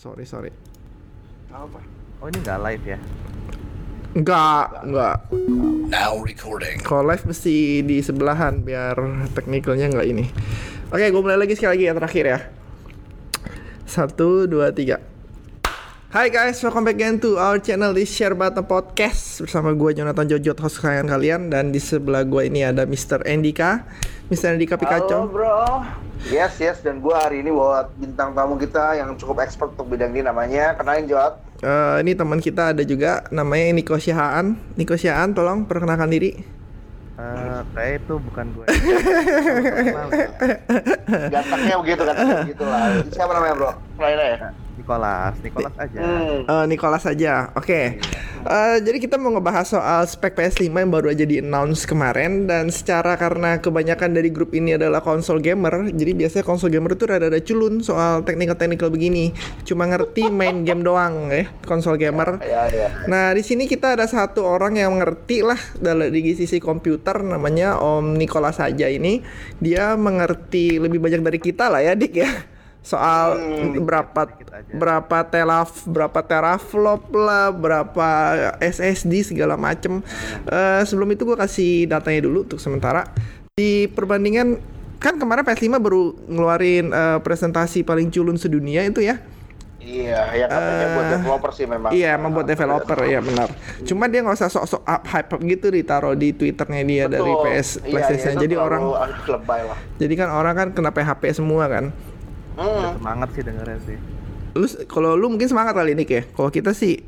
Sorry, sorry. Apa? Oh ini nggak live ya? Enggak, enggak. Now recording. Kalau live mesti di sebelahan biar teknikalnya enggak ini. Oke, gue mulai lagi sekali lagi ya terakhir ya. Satu, dua, tiga. Hai guys, welcome back again to our channel di Share Button Podcast Bersama gue Jonathan Jojot, host kesayangan kalian Dan di sebelah gue ini ada Mr. Andika Mr. Andika Halo Pikachu bro. Yes yes dan gua hari ini bawa bintang tamu kita yang cukup expert untuk bidang ini namanya kenalin Jod. Eh, Ini teman kita ada juga namanya Niko Syahaan Niko Syahaan, tolong perkenalkan diri Eh, kayak itu bukan gue. Gantengnya begitu kan gitu lah. Siapa namanya bro? Kenalin aja. Nicholas, Nicholas aja. Hmm. Eh, Nicholas saja, oke. Eh, jadi kita mau ngebahas soal spek PS5 yang baru aja di announce kemarin dan secara karena kebanyakan dari grup ini adalah konsol gamer, jadi biasanya konsol gamer itu rada-rada culun soal teknikal-teknikal begini. Cuma ngerti main game doang ya, konsol gamer. Ya ya. Nah, di sini kita ada satu orang yang mengerti lah dalam di sisi komputer namanya Om Nicholas saja ini. Dia mengerti lebih banyak dari kita lah ya, Dik ya. Soal berapa dikit aja. berapa telaf berapa teraflop lah, berapa SSD segala macem. Eh, sebelum itu gue kasih datanya dulu untuk sementara. Di perbandingan kan kemarin PS5 baru ngeluarin eh, presentasi paling culun sedunia itu ya. Iya, ya katanya buat Eh, developer sih memang. Iya, emang buat developer ya benar. Cuma dia nggak usah sok-sok up hype gitu ditaruh di twitternya dia Betul. dari PS Iya, PlayStation. iya, itu jadi orang, lebay lah. jadi kan orang kan kena PHP semua kan. Hmm. Semangat sih dengerin sih. Lu kalau lu mungkin semangat kali ini ya. Kalau kita sih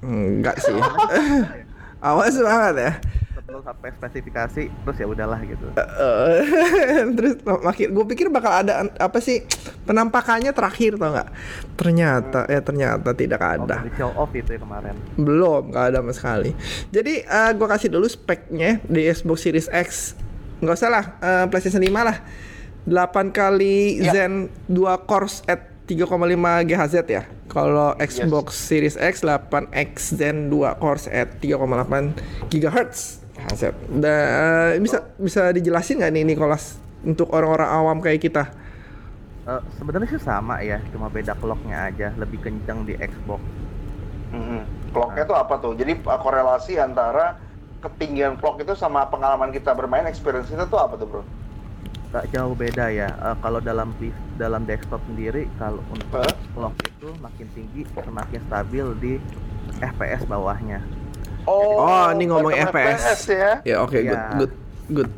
enggak sih. Awal semangat ya. Sebelum sampai spesifikasi, terus ya udahlah gitu. Eh, Terus makin gue pikir bakal ada apa sih penampakannya terakhir tau nggak? Ternyata ya ternyata tidak Oh, ada. show off itu ya kemarin. Belum, nggak ada sama sekali. Jadi eh gue kasih dulu speknya di Xbox Series X. Nggak usah lah, eh, PlayStation 5 lah. 8 kali Ya. Zen 2 cores at 3,5 GHz ya. Kalau Xbox Series X 8X Zen 2 cores at 3,8 GHz. GHz. Dan eh, bisa bisa dijelasin nggak nih Nicholas untuk orang-orang awam kayak kita? Eh, Sebenarnya sih sama ya, cuma beda clocknya aja, lebih kencang di Xbox. Hmm. Clocknya tuh apa tuh? Jadi uh, korelasi antara ketinggian clock itu sama pengalaman kita bermain, experience kita tuh apa tuh bro? Gak jauh beda ya. Eh, kalau dalam dalam desktop sendiri, kalau untuk Hah? clock itu makin tinggi, semakin stabil di FPS bawahnya. Oh, ini ngomong buat FPS. ya? Ya oke good Ya. good good.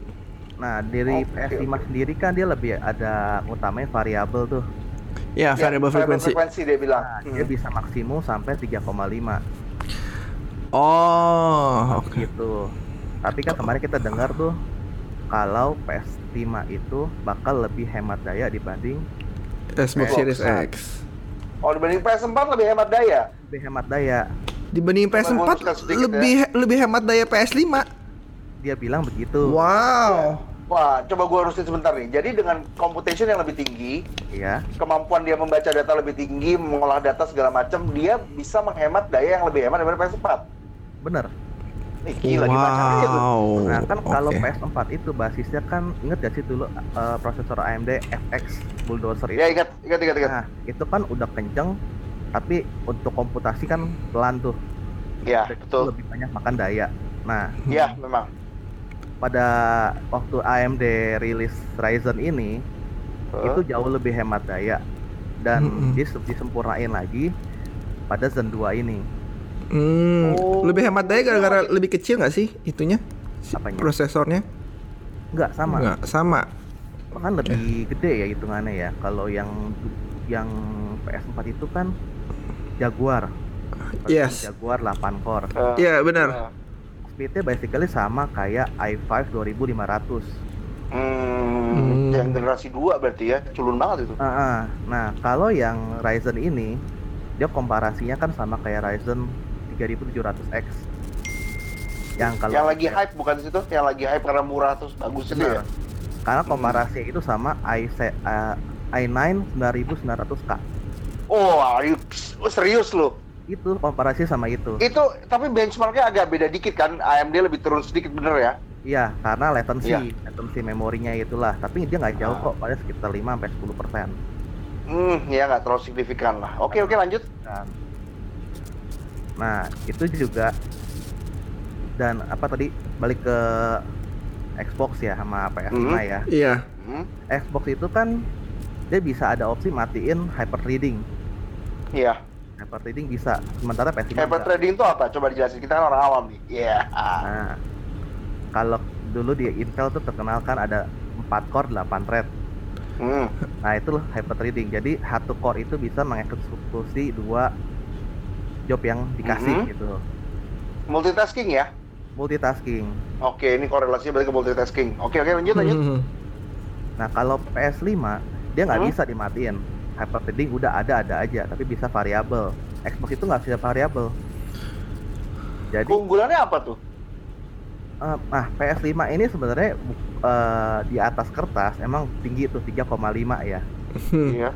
Nah, dari Oke, PS5 oke. sendiri kan dia lebih ada utamain variabel tuh. Ya, Ya, variable frequency. frekuensi dia bilang. Nah, Hmm. dia bisa maksimum sampai 3,5 Oh, oke. gitu. Tapi kan kemarin kita dengar tuh kalau PS5 itu bakal lebih hemat daya dibanding Xbox Xbox. Series X. Oh dibanding PS4 lebih hemat daya. lebih hemat daya. Dibanding Coba PS4 bonuskan sedikit lebih lebih hemat daya PS5. Dia bilang begitu. Wow. Wah, coba gua urusin sebentar nih. Jadi dengan computation yang lebih tinggi, Iya. kemampuan dia membaca data lebih tinggi, mengolah data segala macam, dia bisa menghemat daya yang lebih hemat daripada PS4. Bener. Ih, gila gimana itu? Wow. Nah kan kalau Oke. PS4 itu basisnya kan inget gak sih dulu eh, prosesor AMD FX Bulldozer itu? Ya ingat, ingat, ingat, ingat. Nah itu kan udah kenceng, tapi untuk komputasi kan pelan tuh. Ya, Dan itu betul. Lebih banyak makan daya. Nah Ya, memang. pada waktu AMD rilis Ryzen ini Huh? itu jauh lebih hemat daya dan Mm-mm. dis- disempurnain lagi pada Zen 2 ini. Hmm, Oh. lebih hemat daya gara-gara lebih kecil nggak sih itunya? Apanya? Prosesornya? Enggak sama. Nggak, sama. Bahkan lebih gede ya hitungannya ya. Kalau yang yang PS4 itu kan Jaguar. Kalau Yes. Jaguar 8 core. Eh, Iya, benar. eh, Speednya basically sama kayak i5 2500. Hmm, Hmm. yang generasi 2 berarti ya, culun banget itu. Ah, ah. Nah, kalau yang Ryzen ini dia komparasinya kan sama kayak Ryzen 3700X. Yang kalau yang lagi hype bukan di situ, yang lagi hype karena murah terus bagus itu ya. Karena komparasinya itu sama i uh, i9 9900K. Oh, serius lo? Itu komparasinya sama itu. Itu tapi benchmarknya agak beda dikit kan, AMD lebih turun sedikit bener ya? Iya, karena latency, Iya. latency memorinya itulah. Tapi dia nggak jauh Ah. kok, pada sekitar 5 sampai 10 persen. Hmm, ya nggak terlalu signifikan lah. Oke, oke lanjut. kan. Nah, itu juga dan apa tadi balik ke Xbox ya sama PS5 Hmm. ya. Iya. Hmm, Xbox itu kan dia bisa ada opsi matiin hyper threading. iya. Hyper threading bisa, sementara PS5 Hyper trading itu apa? Coba dijelasin. Kita kan orang awam nih. Iya. Nah, kalau dulu di Intel tuh terkenal kan ada 4 core 8 thread. Hmm. Nah, itu loh hyper threading. Jadi satu core itu bisa mengeksekusi dua job yang dikasih Mhm. gitu. Multitasking ya? Multitasking. Oke, ini korelasinya balik ke multitasking. Oke, oke lanjut lanjut. Hmm. Nah, kalau PS5 dia nggak Hmm? bisa dimatiin. Hyper threading udah ada-ada aja, tapi bisa variabel. Xbox itu nggak bisa variabel. Jadi, Keunggulannya apa tuh? eh, nah PS5 ini sebenarnya eh, di atas kertas emang tinggi tuh 3,5 ya. Hmm. Iya.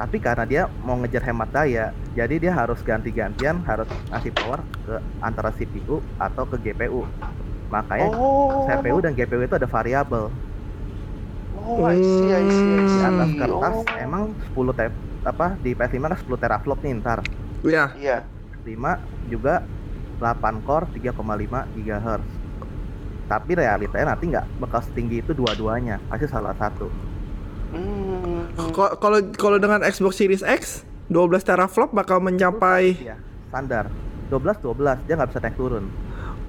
Tapi karena dia mau ngejar hemat daya, jadi dia harus ganti-gantian harus ngasih power ke antara CPU atau ke GPU. Makanya Oh. CPU dan GPU itu ada variabel. Oh, I see, I see, I Di see. atas kertas Oh. emang 10 te apa di PS5 kan 10 teraflop nih ntar. Iya. Iya. 5 juga 8 core 3,5 GHz. Tapi realitanya nanti nggak bakal setinggi itu dua-duanya, pasti salah satu. Hmm. Kalau kalau dengan Xbox Series X 12 teraflop bakal mencapai Iya, standar. 12 12 dia nggak bisa naik turun.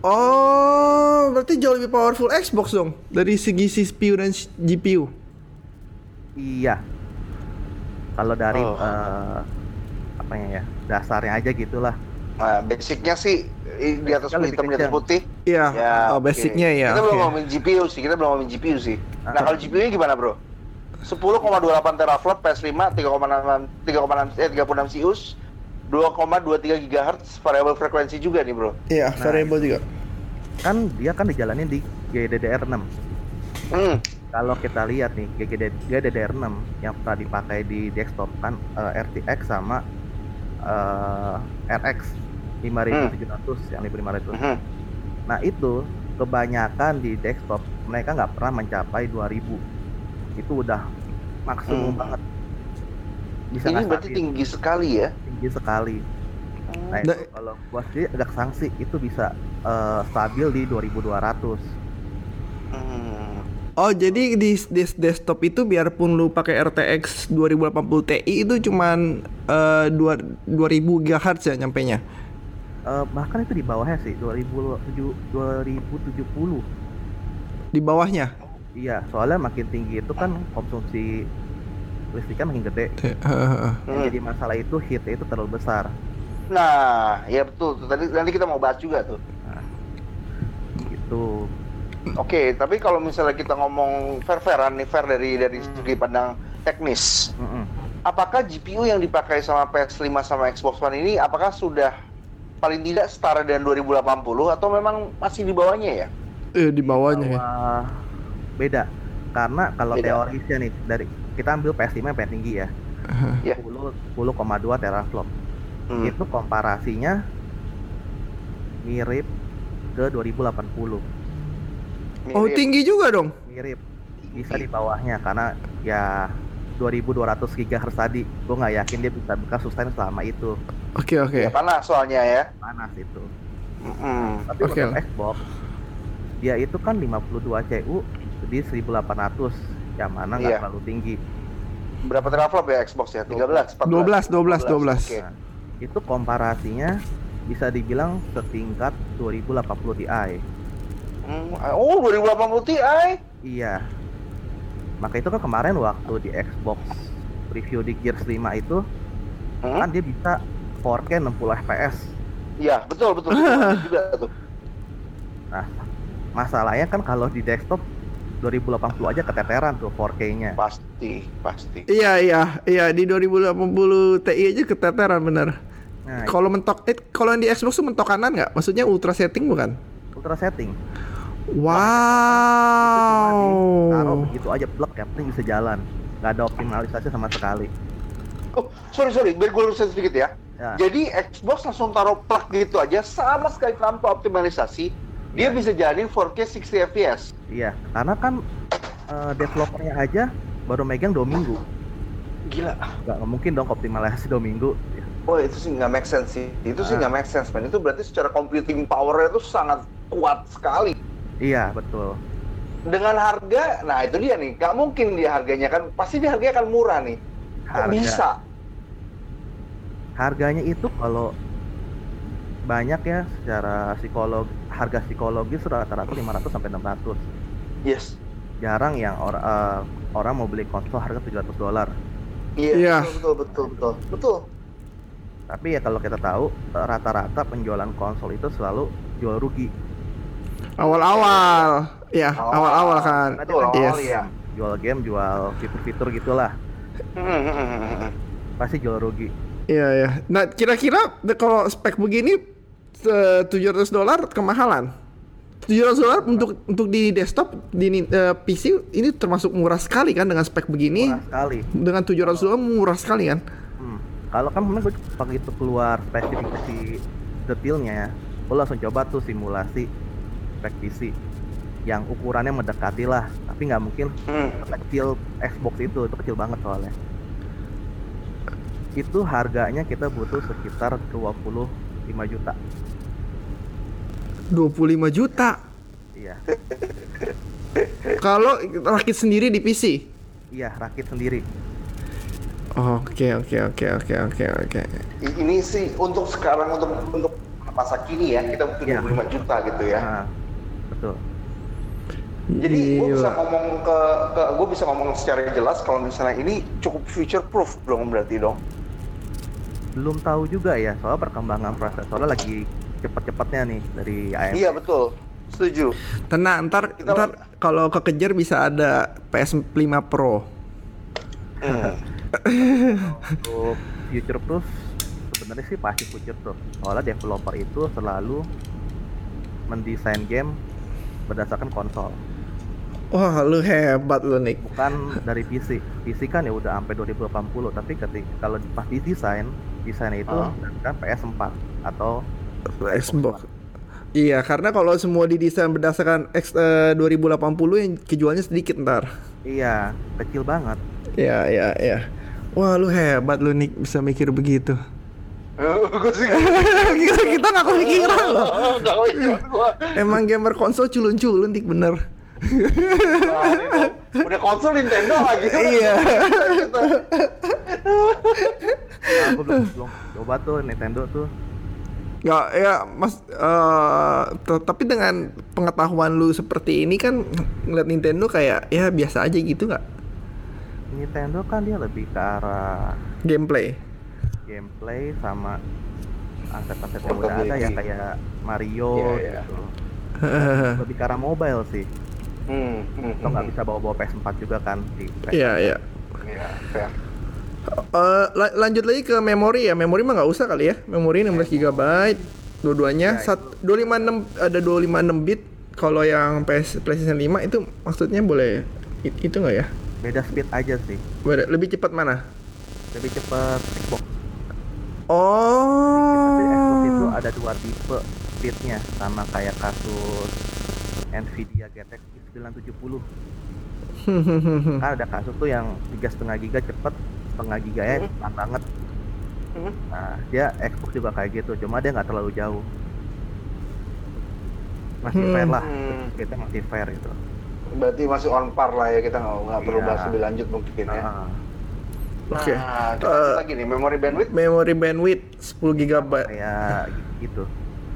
Oh, berarti jauh lebih powerful Xbox dong dari segi CPU dan GPU. Iya. Kalau dari Oh. eh, apa ya, dasarnya aja gitulah. Nah, basicnya sih di atas Basicnya hitam di atas putih. Iya. Ya, oh, basicnya ya. Kita belum oke. ngomongin GPU sih, kita belum ngomongin GPU sih. Nah, Ah. kalau GPU-nya gimana, Bro? 10,28 teraflop PS5, 3,6 3,6 eh 36 CUs, 2,23 GHz variabel frekuensi juga nih, Bro. Iya, Nah, variable juga. Kan dia kan dijalanin di GDDR6. Hmm. Kalau kita lihat nih GDD GDDR6 yang pernah dipakai di desktop kan eh, RTX sama eh, RX 5700 yang 5500. Mhm. Nah itu kebanyakan di desktop mereka nggak pernah mencapai 2000 itu udah maksimum Hmm. banget bisa Ini berarti stabil, tinggi sekali ya. tinggi sekali nah Da- itu kalau gua sendiri agak sanksi itu bisa eh, stabil di 2200 Hmm. Oh, jadi di, di desktop itu biarpun lu pakai RTX 2080 Ti itu cuman dua 2000 GHz ya nyampe nya. Eh, bahkan itu di bawahnya sih 2007 2070 Di bawahnya. Iya soalnya makin tinggi itu kan konsumsi listriknya makin gede yang Hmm. jadi masalah itu heatnya itu terlalu besar Nah, ya betul. Tadi nanti kita mau bahas juga tuh. gitu Oke, tapi kalau misalnya kita ngomong fair-fairan nih, fair dari dari segi pandang teknis, Mm-mm. apakah GPU yang dipakai sama PS5 sama Xbox One ini apakah sudah paling tidak setara dengan 2080 atau memang masih di bawahnya ya? Eh, di bawahnya ya. Beda karena kalau Beda. teorisnya nih dari kita ambil PS5 yang paling tinggi ya Iya. 10 10,2 teraflop Hmm. itu komparasinya mirip ke 2080 Oh, Mirip. tinggi juga dong. mirip bisa di bawahnya karena ya 2200 GHz tadi gue nggak yakin dia bisa buka sustain selama itu Oke, oke. Ya panas soalnya ya. panas itu Mm-mm. tapi Oke untuk. Xbox dia itu kan 52 CU di 1800 yang mana nggak Iya. terlalu tinggi Berapa teraflop ya Xbox ya? 13, 14? 12, 12, 12. Oke. Nah, itu komparasinya bisa dibilang setingkat 2080 Ti Hmm, Oh, 2080 Ti. iya maka itu kan kemarin waktu di Xbox review di Gears 5 itu Hmm? kan dia bisa 4K 60 fps Ya, betul betul. betul. Juga tuh. nah masalahnya kan kalau di desktop 2080 aja keteteran tuh 4K-nya Pasti, pasti. Iya, iya, iya di 2080 Ti aja keteteran bener. nah Kalau mentok, eh, kalau yang di Xbox tuh mentok kanan nggak? Maksudnya ultra setting bukan? ultra setting taruh Wow. begitu aja plug yang penting bisa jalan nggak ada optimalisasi sama sekali Oh, sorry sorry, biar gue lurusin sedikit ya. ya Jadi Xbox langsung taruh plug gitu aja, sama sekali tanpa optimalisasi, dia Iya. bisa jalanin 4K 60 fps. iya karena kan eh, developernya aja baru megang dua minggu Gila. nggak mungkin dong optimalisasi dua minggu Oh itu sih nggak make sense sih. Itu sih Ah. nggak make sense man. Itu berarti secara computing powernya itu sangat kuat sekali. iya betul Dengan harga, nah itu dia nih. Nggak mungkin dia harganya kan, pasti dia harganya akan murah nih. Kok Harga. bisa? harganya itu kalau banyak ya secara psikolog harga psikologis rata-rata 500 sampai 600 Yes. jarang yang or- eh, orang mau beli konsol harga 700 dolar Iya. Iya. Betul, betul, betul, betul. tapi ya kalau kita tahu eh, rata-rata penjualan konsol itu selalu jual rugi Awal-awal, ya Awal. awal-awal kan. Awal, Yes. iya. jual game jual fitur-fitur gitulah Hmm, pasti jual rugi Iya ya. Nah kira-kira kalau spek begini eh, 700 dolar kemahalan. 700 dolar untuk untuk di desktop di ni- eh, PC ini termasuk murah sekali kan dengan spek begini. murah sekali Dengan 700 dolar murah sekali kan? Hmm. Kalau kan kemarin gue begitu keluar spesifikasi detailnya, gue langsung coba tuh simulasi spek PC yang ukurannya mendekati lah, tapi nggak mungkin Hmm. kecil Xbox itu, itu kecil banget soalnya. Itu harganya kita butuh sekitar 25 juta. 25 juta. Iya, Kalau rakit sendiri di PC. iya rakit sendiri. Oke oke oke oke oke oke. I- Ini sih untuk sekarang untuk untuk masa kini ya kita butuh Iya. 25 juta gitu ya. Nah, betul. Jadi gue bisa ngomong ke, ke gue bisa ngomong secara jelas kalau misalnya ini cukup future proof dong berarti dong. Belum tahu juga ya, soal perkembangan prosesornya lagi cepet-cepetnya nih dari AMD. Iya betul, setuju. Tenang, ntar, Kita- ntar kalau kekejar bisa ada PS5 Pro. Hmm. untuk future proof sebenarnya sih pasti future proof soalnya developer itu selalu mendesain game berdasarkan konsol Wah, lu hebat lu Nick. bukan dari PC PC kan ya udah sampai 2080 tapi ketika kalau pas didesain desainnya itu Ah. kan PS4 atau Xbox. Iya, karena kalau semua didesain berdasarkan X eh, 2080 yang kejualnya sedikit ntar. iya kecil banget Iya, iya, iya. Wah, lu hebat lu Nick bisa mikir begitu. sih kita kita nggak kepikiran loh. nggak kepikiran gua. Emang gamer konsol culun-culun Nick bener. Nah. Udah konsol Nintendo lagi. Iya. nah, aku belum belum coba tuh Nintendo tuh Nggak, ya mas. eh, t- tapi dengan pengetahuan lu seperti ini kan ngeliat Nintendo kayak ya biasa aja gitu nggak? Nintendo kan dia lebih ke arah Gameplay. gameplay sama aset-aset yang udah ada ya kayak Mario Iya, iya. gitu. Lebih ke arah mobile sih. Hmm, hmm, Lo nggak hmm. bisa bawa-bawa PS4 juga kan di PS4. Iya, iya. Iya, Eh, la- lanjut lagi ke memori ya. Memori mah nggak usah kali ya. Memori 16 GB dua-duanya. Ya, Sat, 256 ada 256 bit. Kalau yang PS PlayStation 5 itu maksudnya boleh it- itu nggak ya? Beda speed aja sih. Beda- Lebih cepat mana? Lebih cepet Xbox. Tapi Xbox itu Oh. ada dua tipe speednya sama kayak kasus Nvidia GTX 970 kan ada kasus tuh yang tiga setengah giga cepet setengah giganya Hmm. pelan banget Hmm. nah dia Xbox juga kayak gitu cuma dia nggak terlalu jauh masih Hmm. fair lah Hmm. kita masih fair itu Berarti masih on par lah ya kita nggak nggak perlu Iya. bahas lebih lanjut mungkin ya. Nah, Oke. Nah, kita Eh, lanjut lagi nih memory bandwidth. Memory bandwidth 10 GB. kayak gitu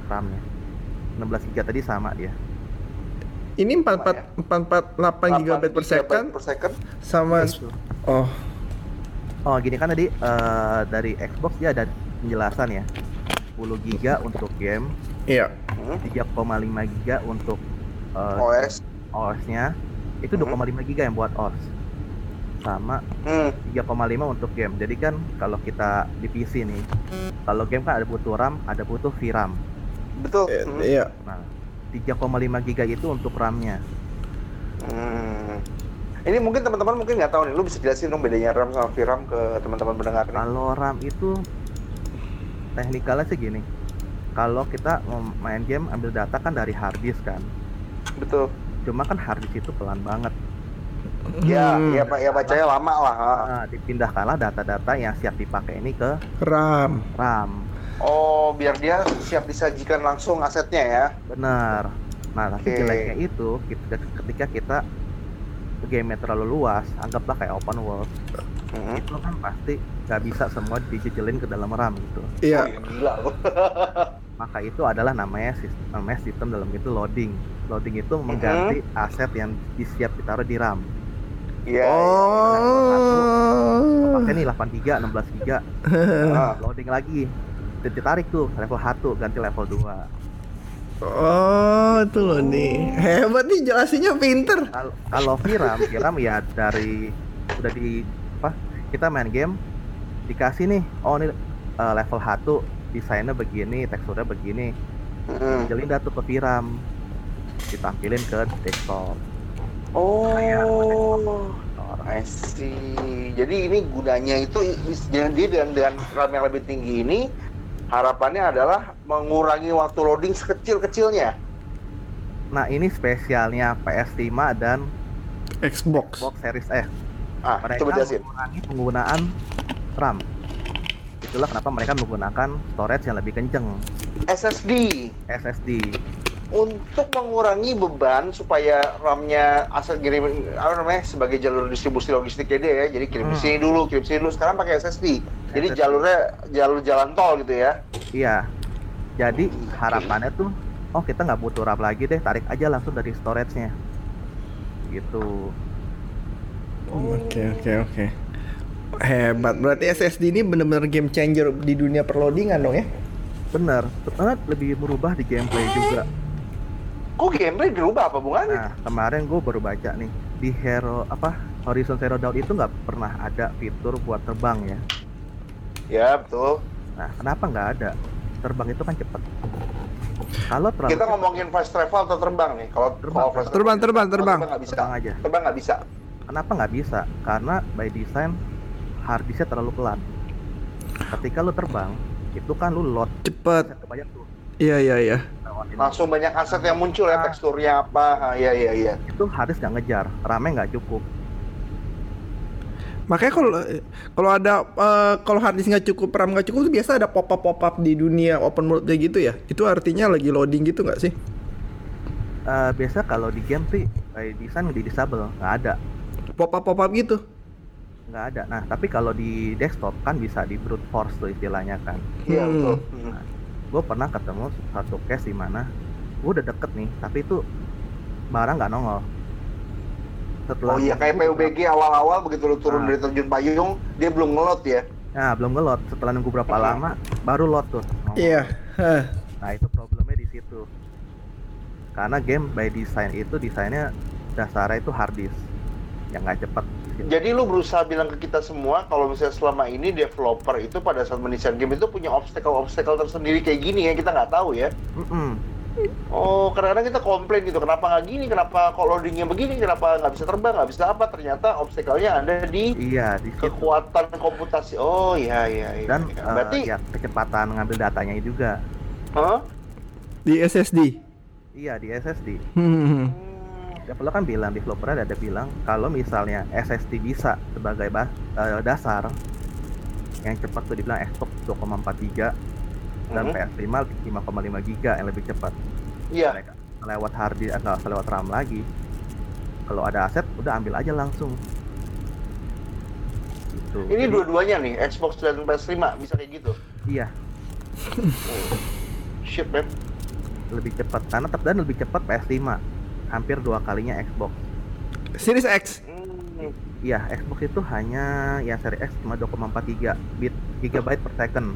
RAM-nya 16 giga tadi sama dia Ini 44 448 GB per second per second. sama Itu. oh oh gini kan tadi eh, dari Xbox dia ada penjelasan ya 10 giga untuk game iya. Hmm. 3,5 giga untuk eh, OS. OS-nya itu Mhm. 2,5 giga yang buat OS sama Hmm. 3,5 untuk game jadi kan kalau kita di PC nih kalau game kan ada butuh RAM ada butuh VRAM Betul. Eh, Hmm. Iya. nah 3,5 giga itu untuk RAM-nya Hmm. Ini mungkin teman-teman mungkin nggak tahu nih. Lu bisa jelasin dong bedanya RAM sama VRAM ke teman-teman pendengar kalau RAM itu teknikalnya sih gini kalau kita main game ambil data kan dari hard disk kan Betul. cuma kan hard disk itu pelan banget Ya, Hmm. ya Pak, ya bacanya lama lah. ha. Nah, dipindahkanlah data-data yang siap dipakai ini ke RAM. RAM. Oh, biar dia siap disajikan langsung asetnya ya. Bener. Nah, tapi Oke. jeleknya itu ketika, ketika kita game terlalu luas, anggaplah kayak open world, Hmm. itu kan pasti nggak bisa semua dijejelin ke dalam RAM gitu. Iya. Oh, iya, gila loh. Maka itu adalah namanya sistem, namanya sistem dalam itu loading. Loading itu mengganti aset yang disiap ditaruh di RAM. Iya. Oh. Pakai nih 8 giga, 16 giga, iya. Ah. loading lagi. Ditarik tuh level 1 ganti level 2. Oh, itu loh nih. Hebat nih jelasinnya pinter. Kalau VRAM, VRAM ya dari udah di apa? Kita main game dikasih nih, oh ini eh, level 1 desainnya begini, teksturnya begini. Hmm. Jelin tuh ke VRAM. Ditampilin ke desktop. Oh. I see. Jadi ini gunanya itu jadi dengan dengan RAM yang lebih tinggi ini harapannya adalah mengurangi waktu loading sekecil-kecilnya. Nah, ini spesialnya PS5 dan Xbox. Xbox Series X. Ah, Mereka coba jelasin. mengurangi penggunaan RAM. Itulah kenapa mereka menggunakan storage yang lebih kenceng, SSD SSD. Untuk mengurangi beban supaya RAM-nya asal kirim apa namanya sebagai jalur distribusi logistiknya dia ya. Jadi kirim Hmm. sini dulu, kirim sini dulu. Sekarang pakai SSD. Jadi SSD. jalurnya jalur jalan tol gitu ya. Iya. Jadi harapannya tuh, oh kita nggak butuh RAM lagi deh, tarik aja langsung dari storage-nya. Gitu. Oke, oke, oke. Hebat. Berarti SSD ini bener-bener game changer di dunia perloadingan dong ya? Bener, banget lebih merubah di gameplay juga. Kok gameplay dirubah apa bunganya? Nah, kemarin gue baru baca nih di Hero apa Horizon Zero Dawn itu nggak pernah ada fitur buat terbang ya. Ya betul. Nah, kenapa nggak ada? Terbang itu kan cepet. Kalau terlalu Kita cepet, ngomongin fast travel atau terbang nih. Kalau Terbang, kalau Terbang, terbang, terbang. nggak bisa. terbang aja. Terbang nggak bisa. Kenapa nggak bisa? Karena by design hard disknya terlalu pelan. Ketika lu terbang, itu kan lu load Cepet. tuh. Iya, iya, iya. Langsung banyak aset yang muncul ya Ah. teksturnya apa. Ah, iya iya iya. itu harddisk nggak ngejar, RAM-nya nggak cukup. Makanya kalau kalau ada eh, kalau hard disk nggak cukup, RAM nggak cukup, tuh biasa ada pop up pop up di dunia open world kayak gitu ya. Itu artinya lagi loading gitu nggak sih? Eh, biasa kalau di game sih by design di disable nggak ada, Pop up pop up gitu. nggak ada. Nah tapi kalau di desktop kan bisa di brute force tuh istilahnya kan. Iya Hmm. betul. Gue pernah ketemu satu case di mana gue udah deket nih, tapi itu barang nggak nongol. Setelah Oh iya kayak PUBG awal-awal begitu lu turun Ah. dari terjun payung dia belum ngelot ya. Nah, belum ngelot. Setelah nunggu berapa Hmm. lama, baru load tuh. Iya. Hah. Nah, itu problemnya di situ. Karena game by design itu desainnya dasarnya itu hard disk yang nggak cepet. Jadi lu berusaha bilang ke kita semua kalau misalnya selama ini developer itu pada saat mendesain game itu punya obstacle-obstacle tersendiri kayak gini ya kita nggak tahu ya. Mm-mm. Oh kadang-kadang kita komplain gitu kenapa nggak gini, kenapa kok loadingnya begini, kenapa nggak bisa terbang, nggak bisa apa? Ternyata obstacle-nya ada di Iya, di situ. kekuatan komputasi. Oh iya iya. iya. Dan iya. berarti, ya kecepatan ngambil datanya juga. Hah? Di SSD. Iya, di SSD. Hmm. Developer kan bilang, developer ada bilang kalau misalnya SSD bisa sebagai bas- eh, dasar yang cepat tuh dibilang Xbox 2,43 dan Mhm. PS5 5,5 giga yang lebih cepat. Iya. Mereka lewat hard disk, eh, usah lewat RAM lagi. Kalau ada aset, udah ambil aja langsung. Gitu. Ini Jadi, dua-duanya nih, Xbox dan PS5 bisa kayak gitu. Iya, Shit, man. lebih cepat karena tetap dan lebih cepat PS5. Hampir dua kalinya Xbox. Series X. Hmm. Iya, Xbox itu hanya ya seri X cuma 2,43 bit gigabyte per second.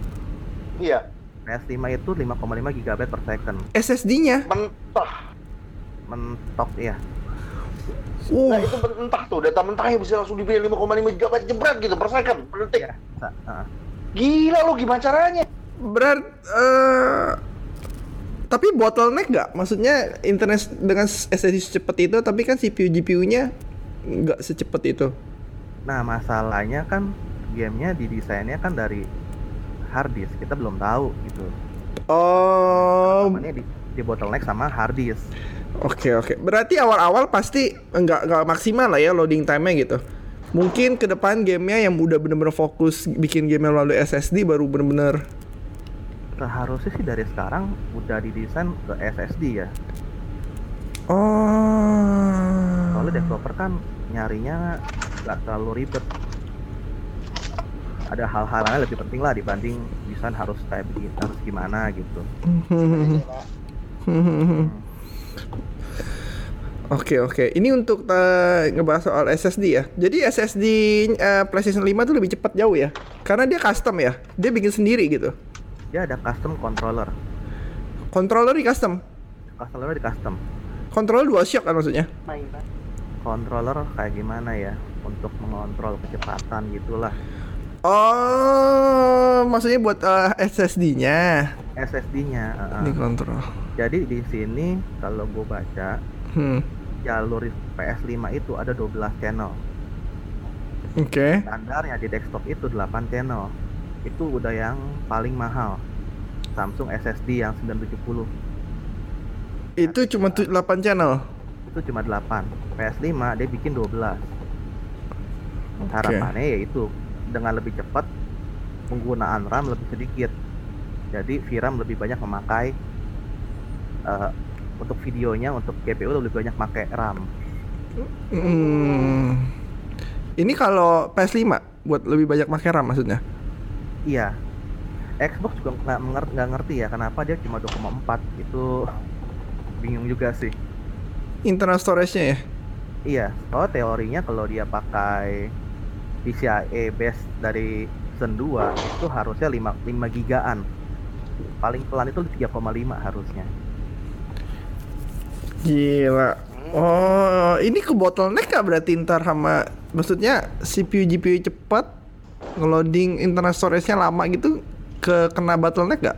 Iya, PS5 itu 5,5 gigabyte per second. SSD-nya. mentah. Mentok ya. Uh, Nah, itu mentah tuh, data mentahnya bisa langsung dipilih 5,5 GB jebret gitu per second, per detik. Bisa. Heeh. Gila lu gimana caranya? berat eh tapi bottleneck nggak? Maksudnya internet dengan SSD secepat itu, tapi kan CPU GPU-nya nggak secepat itu. Nah, masalahnya kan gamenya didesainnya kan dari hard disk. Kita belum tahu gitu. Oh, Namanya di, di bottleneck sama hard disk. Oke oke. Berarti awal-awal pasti nggak nggak maksimal lah ya loading time-nya gitu. Mungkin ke depan gamenya yang udah bener-bener fokus bikin game melalui SSD baru bener-bener Seharusnya sih dari sekarang udah didesain ke SSD ya. Oh. Soalnya developer kan nyarinya nggak terlalu ribet. Ada hal-hal lain lebih penting lah dibanding desain harus kayak begini, harus gimana gitu. Oke oke. Ini untuk eh, ngebahas soal SSD ya. Jadi SSD eh, PlayStation 5 tuh lebih cepat jauh ya. Karena dia custom ya. Dia bikin sendiri gitu. Dia ada custom controller. Controller di custom. Controller di custom. Controller DualShock kan maksudnya. Controller kayak gimana ya untuk mengontrol kecepatan gitulah. Oh, maksudnya buat eh, SSD-nya SSD-nya. uh-uh. dikontrol. Jadi di sini kalau gue baca Hmm. jalur PS5 itu ada 12 channel. Oke. Standarnya di desktop itu 8 channel. Itu udah yang paling mahal. Samsung SSD yang 970 Itu cuma tu- 8 channel. itu cuma 8. PS5 dia bikin 12. Harapannya yaitu dengan lebih cepat penggunaan RAM lebih sedikit. Jadi VRAM lebih banyak memakai eh, untuk videonya untuk GPU lebih banyak pakai RAM. Hmm. Ini kalau PS5 buat lebih banyak pakai RAM maksudnya. Iya. Xbox juga nggak mengerti, nggak ngerti ya kenapa dia cuma 2,4 itu bingung juga sih. Internal storage-nya ya. Iya, kalau teorinya kalau dia pakai PCIe base dari Zen 2 itu harusnya 5, 5 gigaan. Paling pelan itu 3,5 harusnya. Gila. Oh, ini ke bottleneck gak berarti ntar sama maksudnya CPU GPU cepat ngeloading internal storage-nya lama gitu ke kena bottleneck gak?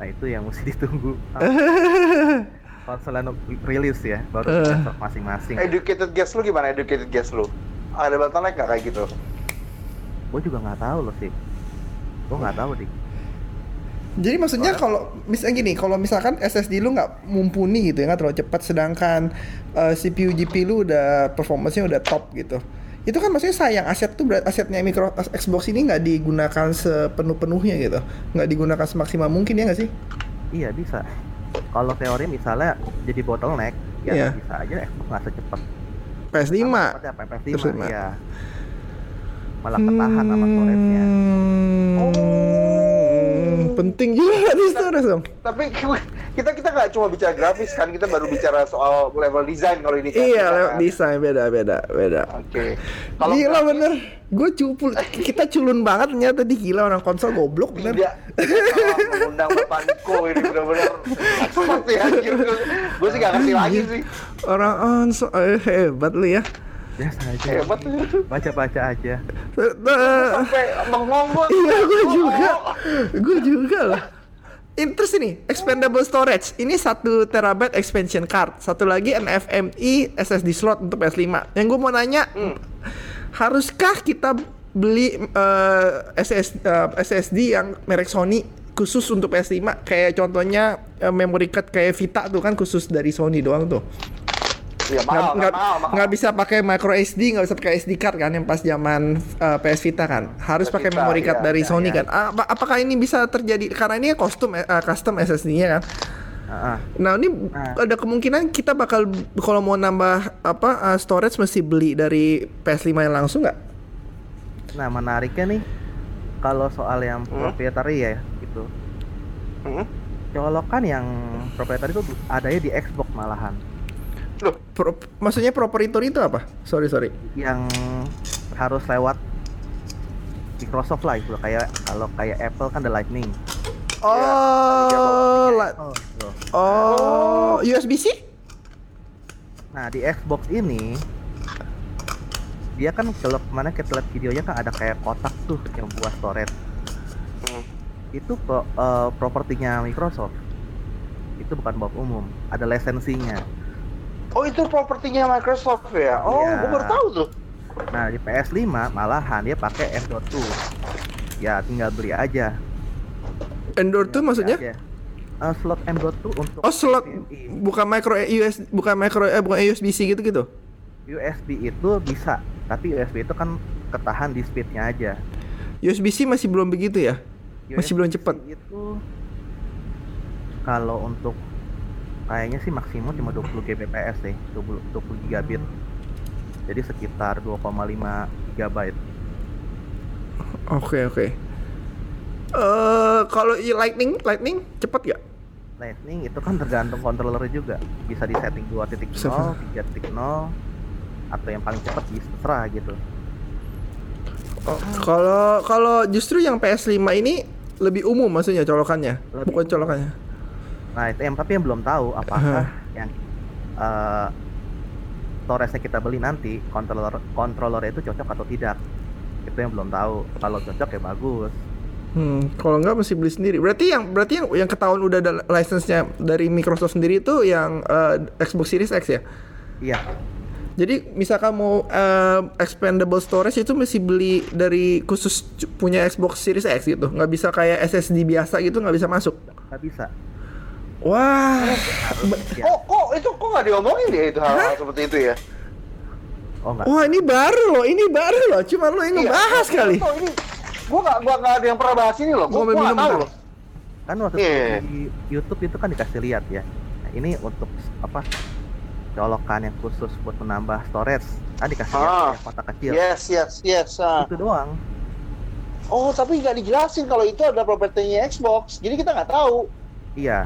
Nah, itu yang mesti ditunggu. Konsolnya rilis ya, baru besok masing-masing. Educated guess lu gimana? Educated guess lu? Ada bottleneck nggak kayak gitu? Gue juga nggak tahu loh sih. Gue nggak tahu dik. Jadi maksudnya kalau misalnya gini, kalau misalkan SSD lu nggak mumpuni gitu ya, nggak terlalu cepat, sedangkan eh, CPU GPU lu udah performance-nya udah top gitu. Itu kan maksudnya sayang aset tuh berat asetnya micro Xbox ini nggak digunakan sepenuh-penuhnya gitu, nggak digunakan semaksimal mungkin ya nggak sih? Iya bisa. Kalau teori misalnya jadi bottleneck, ya Iya. bisa aja Xbox nggak secepat. PS5. Sama seperti apa PS5 PS5. ya. Malah ketahan sama storage-nya. Hmm, penting juga di storage dong. Tapi kita kita nggak cuma bicara grafis kan, kita baru bicara soal level design kalau ini. kan. Iya, lewat kan. desain beda beda beda. Oke. Kalau Gila grafis, bener, gue cupul, kita culun banget ternyata di gila orang konsol goblok bener. Tidak, salah mengundang Bapak Niko ini benar-benar seperti anjir. Gue sih nggak ngerti lagi sih. Orang konsol eh, hebat lu ya. Biasa aja. Hebat. Baca-baca aja. Eh, eh, Sampai gue. Iya gue juga, gue juga lah. Terus ini expandable storage, ini satu terabyte expansion card, satu lagi NVMe SSD slot untuk PS5. Yang gue mau nanya, haruskah kita beli eh, SS, eh, SSD yang merek Sony khusus untuk PS5? Kayak contohnya eh, memory card kayak Vita tuh kan khusus dari Sony doang tuh. Iya Nggak- mahal, nggak mahal, mahal. nggak bisa pakai micro SD, nggak bisa pakai SD card kan yang pas zaman uh, PS Vita kan. Harus PS pakai memory card iya, dari iya, Sony iya. kan. Apa- apakah ini bisa terjadi karena ini kostum uh, custom SSD-nya kan. Ah, ah. Nah, ini Nah. ada kemungkinan kita bakal kalau mau nambah apa uh, storage mesti beli dari PS5 yang langsung nggak? Nah menariknya nih, kalau soal yang Hmm? proprietary ya gitu, Hmm? colokan yang proprietary itu adanya di Xbox malahan. Loh, Pro- maksudnya proprietary itu apa? Sorry sorry. yang harus lewat Microsoft lah itu kayak kalau kayak Apple kan ada Lightning. Oh, la- Oh, oh, USB-C? Nah di Xbox ini dia kan kalau ke mana kita lihat videonya kan ada kayak kotak tuh yang buat storage. Hmm. Itu pro, eh, propertinya Microsoft. Itu bukan buat umum, ada lisensinya. Oh itu propertinya Microsoft ya? Oh, Iya. gue baru tahu tuh. Nah di PS5 malahan dia pakai M.2. Ya tinggal beli aja. Endor tuh maksudnya? Beli aja. eh, slot M.2 untuk Oh slot HDMI. bukan micro US bukan micro eh bukan USB-C gitu gitu. USB itu bisa, tapi USB itu kan ketahan di speednya aja. USB-C masih belum begitu ya? Masih belum USB cepat. Itu kalau untuk kayaknya sih maksimum cuma 20 Gbps deh, 20, 20 gigabit. Jadi sekitar 2,5 gigabyte. Oke oke. Eh kalau Lightning Lightning cepet gak? Lightning itu kan tergantung controller juga. Bisa di setting 2.0, Bisa. 3.0 atau yang paling cepat bisa terserah gitu. Oh, Kalau kalau justru yang PS5 ini lebih umum maksudnya colokannya, Lebih bukan umum. colokannya. Nah, itu yang tapi yang belum tahu apakah yang eh storage-nya kita beli nanti controller controller itu cocok atau tidak. Itu yang belum tahu. Kalau cocok ya bagus. Hmm, kalau nggak mesti beli sendiri. Berarti yang berarti yang yang ketahuan udah ada license-nya dari Microsoft sendiri itu yang eh, Xbox Series X ya. Iya, Jadi misalkan mau eh, expandable storage itu mesti beli dari khusus punya Xbox Series X gitu. Nggak bisa kayak SSD biasa gitu nggak bisa masuk. nggak bisa. Wah, Ya. Kok kok itu kok nggak diomongin dia itu hal, seperti itu ya? Oh enggak. wah ini baru loh, ini baru loh. Cuma lo yang ngebahas Iya, kali. Tuh, ini gua nggak gua nggak ada yang pernah bahas ini loh. Gua, Gua nggak tahu loh. Kan waktu Iya. itu di YouTube itu kan dikasih lihat ya. Nah, ini untuk apa? Colokan yang khusus buat menambah storage. Kan dikasih lihat Ah. yang kotak kecil. Yes yes yes. ah. Itu doang. Oh tapi nggak dijelasin kalau itu ada propertinya Xbox. Jadi kita nggak tahu. Iya.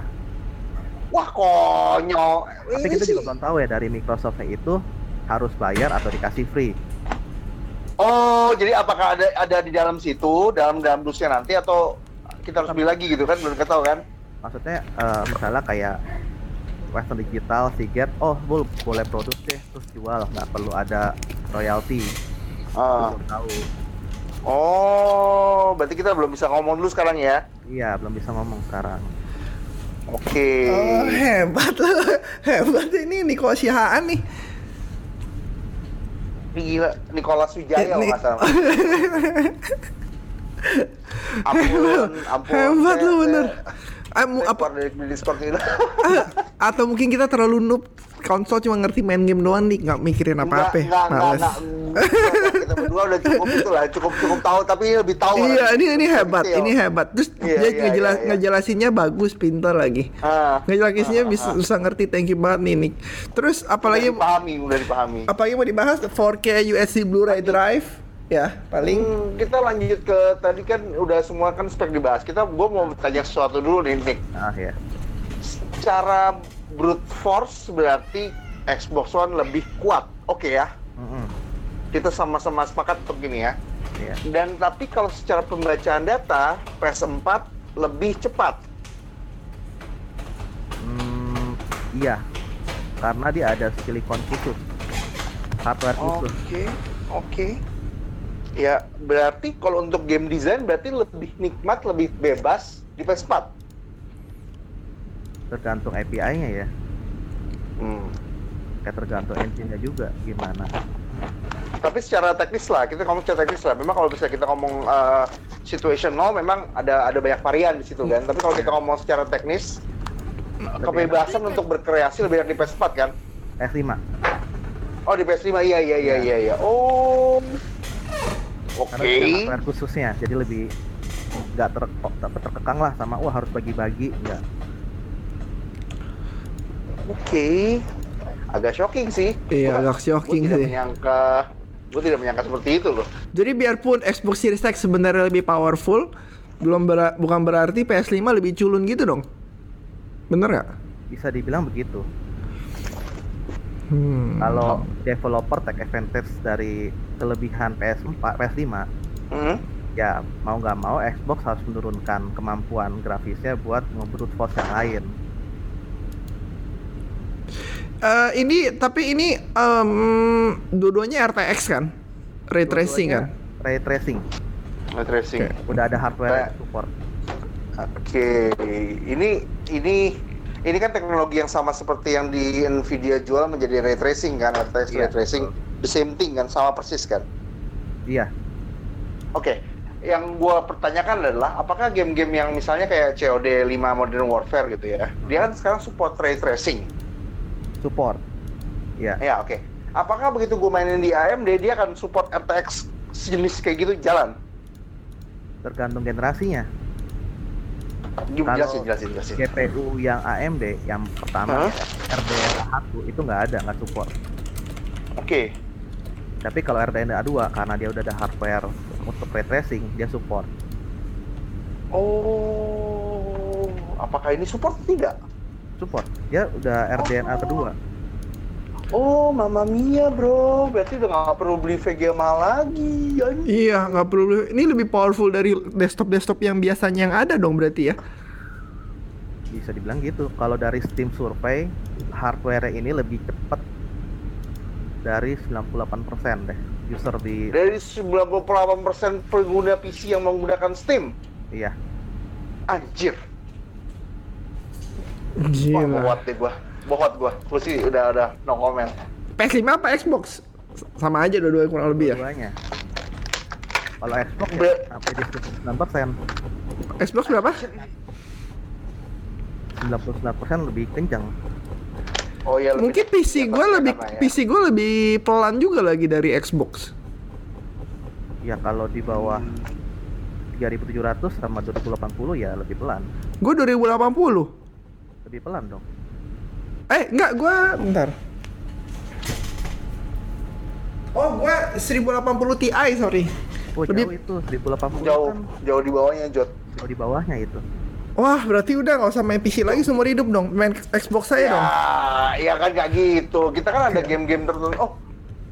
Wah konyol. Tapi kita juga belum tahu ya dari Microsoftnya itu harus bayar atau dikasih free. Oh jadi apakah ada ada di dalam situ dalam dalam dusnya nanti atau kita harus beli lagi gitu kan belum ketahui kan? Maksudnya eh, misalnya kayak Western Digital, Seagate, oh bol boleh produk deh terus jual nggak perlu ada royalty. Ah. Belum tahu. Oh berarti kita belum bisa ngomong dulu sekarang ya? Iya belum bisa ngomong sekarang. Oke. Oh, hebat loh. Hebat ini Niko Sihaan nih. Ini gila Nicholas Wijaya loh Ini- nggak salah. ampun, ampun. Hebat Saya- lu bener. saya- saya apa dari di Discord ini. atau mungkin kita terlalu noob konsol cuma ngerti main game doang nih nggak mikirin apa apa Enggak, enggak, enggak, males enggak. Enggak, Kita berdua udah cukup itu lah, cukup cukup tahu tapi lebih tahu. iya lah. ini ini hebat ini hebat terus Iya, dia iya, ngejelas iya. ngejelasinnya bagus pintar lagi Ah, ngejelasinnya ah, bisa ah. bisa ngerti thank you banget nih Nick terus Udah apalagi dipahami, udah dipahami. apalagi mau dibahas 4K USB Blu-ray drive ya paling Hmm, kita lanjut ke tadi kan udah semua kan spek dibahas. Kita gua mau tanya sesuatu dulu nih, Nick. Ah ya. Secara brute force berarti Xbox One lebih kuat. Oke ya. Mm-mm. Kita sama-sama sepakat untuk gini ya. Iya. Dan tapi kalau secara pembacaan data PS4 lebih cepat. Hmm, iya. Karena dia ada silikon khusus. Hardware khusus. Oke, oke. Ya, berarti kalau untuk game design berarti lebih nikmat, lebih bebas di PS4. Tergantung API-nya ya. Hmm. Kayak tergantung engine-nya juga gimana. Tapi secara teknis lah, kita ngomong secara teknis lah. Memang kalau bisa kita ngomong uh, situational, memang ada ada banyak varian di situ kan. Tapi kalau kita ngomong secara teknis, kebebasan untuk berkreasi lebih enak di PS4 kan? S5. Oh di PS5 iya iya iya iya. iya. Oh. Oke. Hardware khususnya, jadi lebih nggak ter, ter, terkekang lah sama wah harus bagi-bagi nggak. Oke. Agak shocking sih. Iya, agak shocking sih. menyangka gue tidak menyangka seperti itu loh. jadi biarpun Xbox Series X sebenarnya lebih powerful belum bera- bukan berarti PS5 lebih culun gitu dong bener nggak Bisa dibilang begitu. hmm. Kalau developer take advantage dari kelebihan PS4, PS5, Hmm? ya mau nggak mau Xbox harus menurunkan kemampuan grafisnya buat ngebrute force yang lain. Eh, ini tapi ini em, dua-duanya RTX kan ray tracing kan Ray tracing. Ray tracing. Oke. Udah ada hardware Kayak- support. Oke, ini ini ini kan teknologi yang sama seperti yang di Nvidia jual menjadi ray tracing kan, RTX ray Iya, tracing, betul. the same thing kan, sama persis kan. Iya, Oke, yang gua pertanyakan adalah apakah game-game yang misalnya kayak COD 5 Modern Warfare gitu ya, dia kan sekarang support ray tracing. Support ya Ya oke. Apakah begitu gua mainin di AMD dia akan support RTX sejenis kayak gitu jalan? tergantung generasinya Gimana jelasin, jelasin, jelasin. GPU yang AMD yang pertama Hah? RDNA 1 itu nggak ada nggak support Oke. tapi kalau RDNA 2 karena dia udah ada hardware untuk ray tracing dia support Oh, apakah ini support tidak? Support dia udah RDNA kedua Oh, Mama Mia bro, berarti udah nggak perlu beli VGA mahal lagi. Iya, nggak perlu. Ini lebih powerful dari desktop-desktop yang biasanya yang ada dong berarti ya. bisa dibilang gitu kalau dari Steam survey hardware ini lebih cepat dari 98% deh user di Dari 98% pengguna PC yang menggunakan Steam. iya Anjir. Wah, Gila. bohot deh gua. Bohot gua. Gua sih udah udah no comment. PS5 apa Xbox? Sama aja dua-duanya kurang lebih ya. duanya kalau Xbox ya, sampai di 99% Xbox berapa? 99% lebih kencang Oh iya lebih- Mungkin PC ya, gue pasti lebih ya. PC gue lebih pelan juga lagi dari Xbox. ya kalau di bawah 3700 sama 2080 ya lebih pelan Gue 2080. Lebih pelan dong Eh, enggak, gue bentar. Oh, gue 1080 Ti, sorry. oh Lebih- jauh itu 1080 jauh kan jauh di bawahnya Jot. jauh di bawahnya itu Wah, berarti udah nggak usah main PC lagi seumur hidup dong. Main Xbox saya Ya, dong. ya kan nggak gitu. Kita kan ada game-game tertentu. Oh,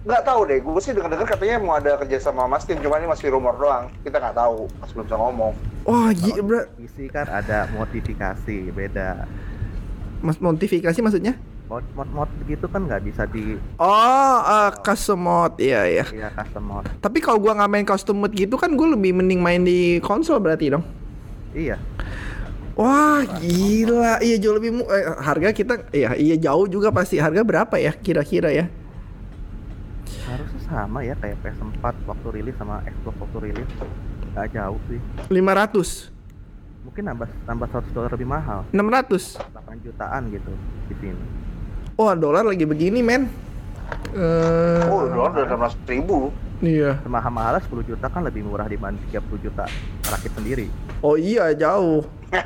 nggak tahu deh. Gue sih dengar-dengar katanya mau ada kerja sama Mas Tim, cuma ini masih rumor doang. Kita nggak tahu. Mas belum bisa ngomong. Wah, gila. PC kan ada modifikasi beda Mas modifikasi maksudnya? mod mod, mod begitu kan nggak bisa di Oh, eh, custom mode. Iya, iya. ya custom mod Tapi kalau gua nggak main custom mode gitu kan gue lebih mending main di konsol berarti dong. iya Wah, gila. Iya jauh lebih mu- eh, harga kita iya iya jauh juga pasti. Harga berapa ya kira-kira ya? harusnya sama ya kayak PS4 waktu rilis sama Xbox waktu rilis nggak jauh sih 500, mungkin nambah nambah 100 dolar lebih mahal 600. 8 jutaan gitu di sini Wah, dolar lagi begini, men. Eh, Oh, dolar udah 16 ribu. Iya. mahal-mahal 10 juta kan lebih murah dibanding 30 juta rakit sendiri Oh iya, jauh.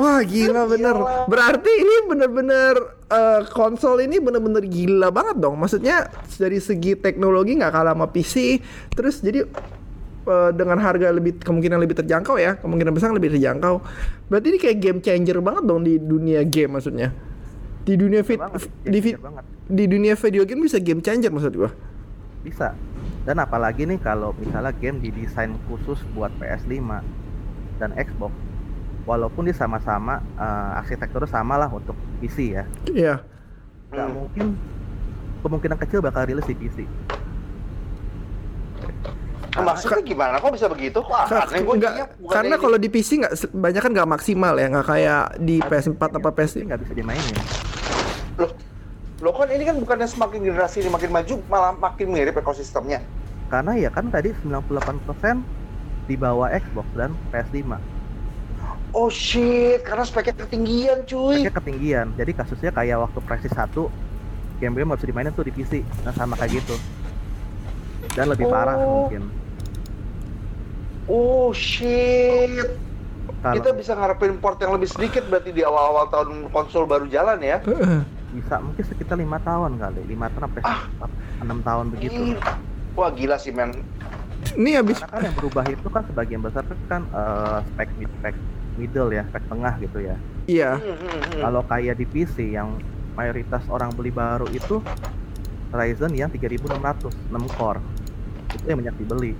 Wah gila bener. Berarti ini bener-bener eh, konsol ini bener-bener gila banget dong. Maksudnya dari segi teknologi nggak kalah sama PC. Terus jadi eh, dengan harga lebih kemungkinan lebih terjangkau ya, kemungkinan besar lebih terjangkau. Berarti ini kayak game changer banget dong di dunia game maksudnya. Di dunia banget, di, banget. di dunia video game bisa game changer maksud gua. bisa dan apalagi nih kalau misalnya game didesain khusus buat PS5 dan Xbox walaupun dia sama-sama eh, arsitekturnya sama lah untuk PC ya Iya. nggak Hmm. mungkin kemungkinan kecil bakal rilis di PC Maksudnya gimana? Kok bisa begitu? Kok Ka- aneh gua nggak- jadinya bukan karena kalau di PC nggak banyak kan nggak maksimal ya nggak kayak di PS4 apa PS5 Tapi nggak bisa dimainin. Loh, loh kan ini kan bukannya semakin generasi ini makin maju, malah makin mirip ekosistemnya. karena ya kan tadi 98% di bawah Xbox dan PS5 Oh shit, karena speknya ketinggian cuy. Speknya ketinggian jadi kasusnya kayak waktu Prestige 1 game-game bisa dimainin tuh di PC nah sama kayak gitu dan lebih parah Oh. mungkin Oh shit. kalau Kita bisa ngarepin port yang lebih sedikit berarti di awal-awal tahun konsol baru jalan ya. Bisa mungkin sekitar lima tahun kali lima tahun sampai Ah. enam tahun begitu Ih, Wah gila sih men. ini habis karena kan yang berubah itu kan sebagian besar kan eh, spek mid spek middle ya spek tengah gitu ya iya Hmm, hmm, hmm. kalau kayak di PC yang mayoritas orang beli baru itu Ryzen yang 3600 6 core itu yang banyak dibeli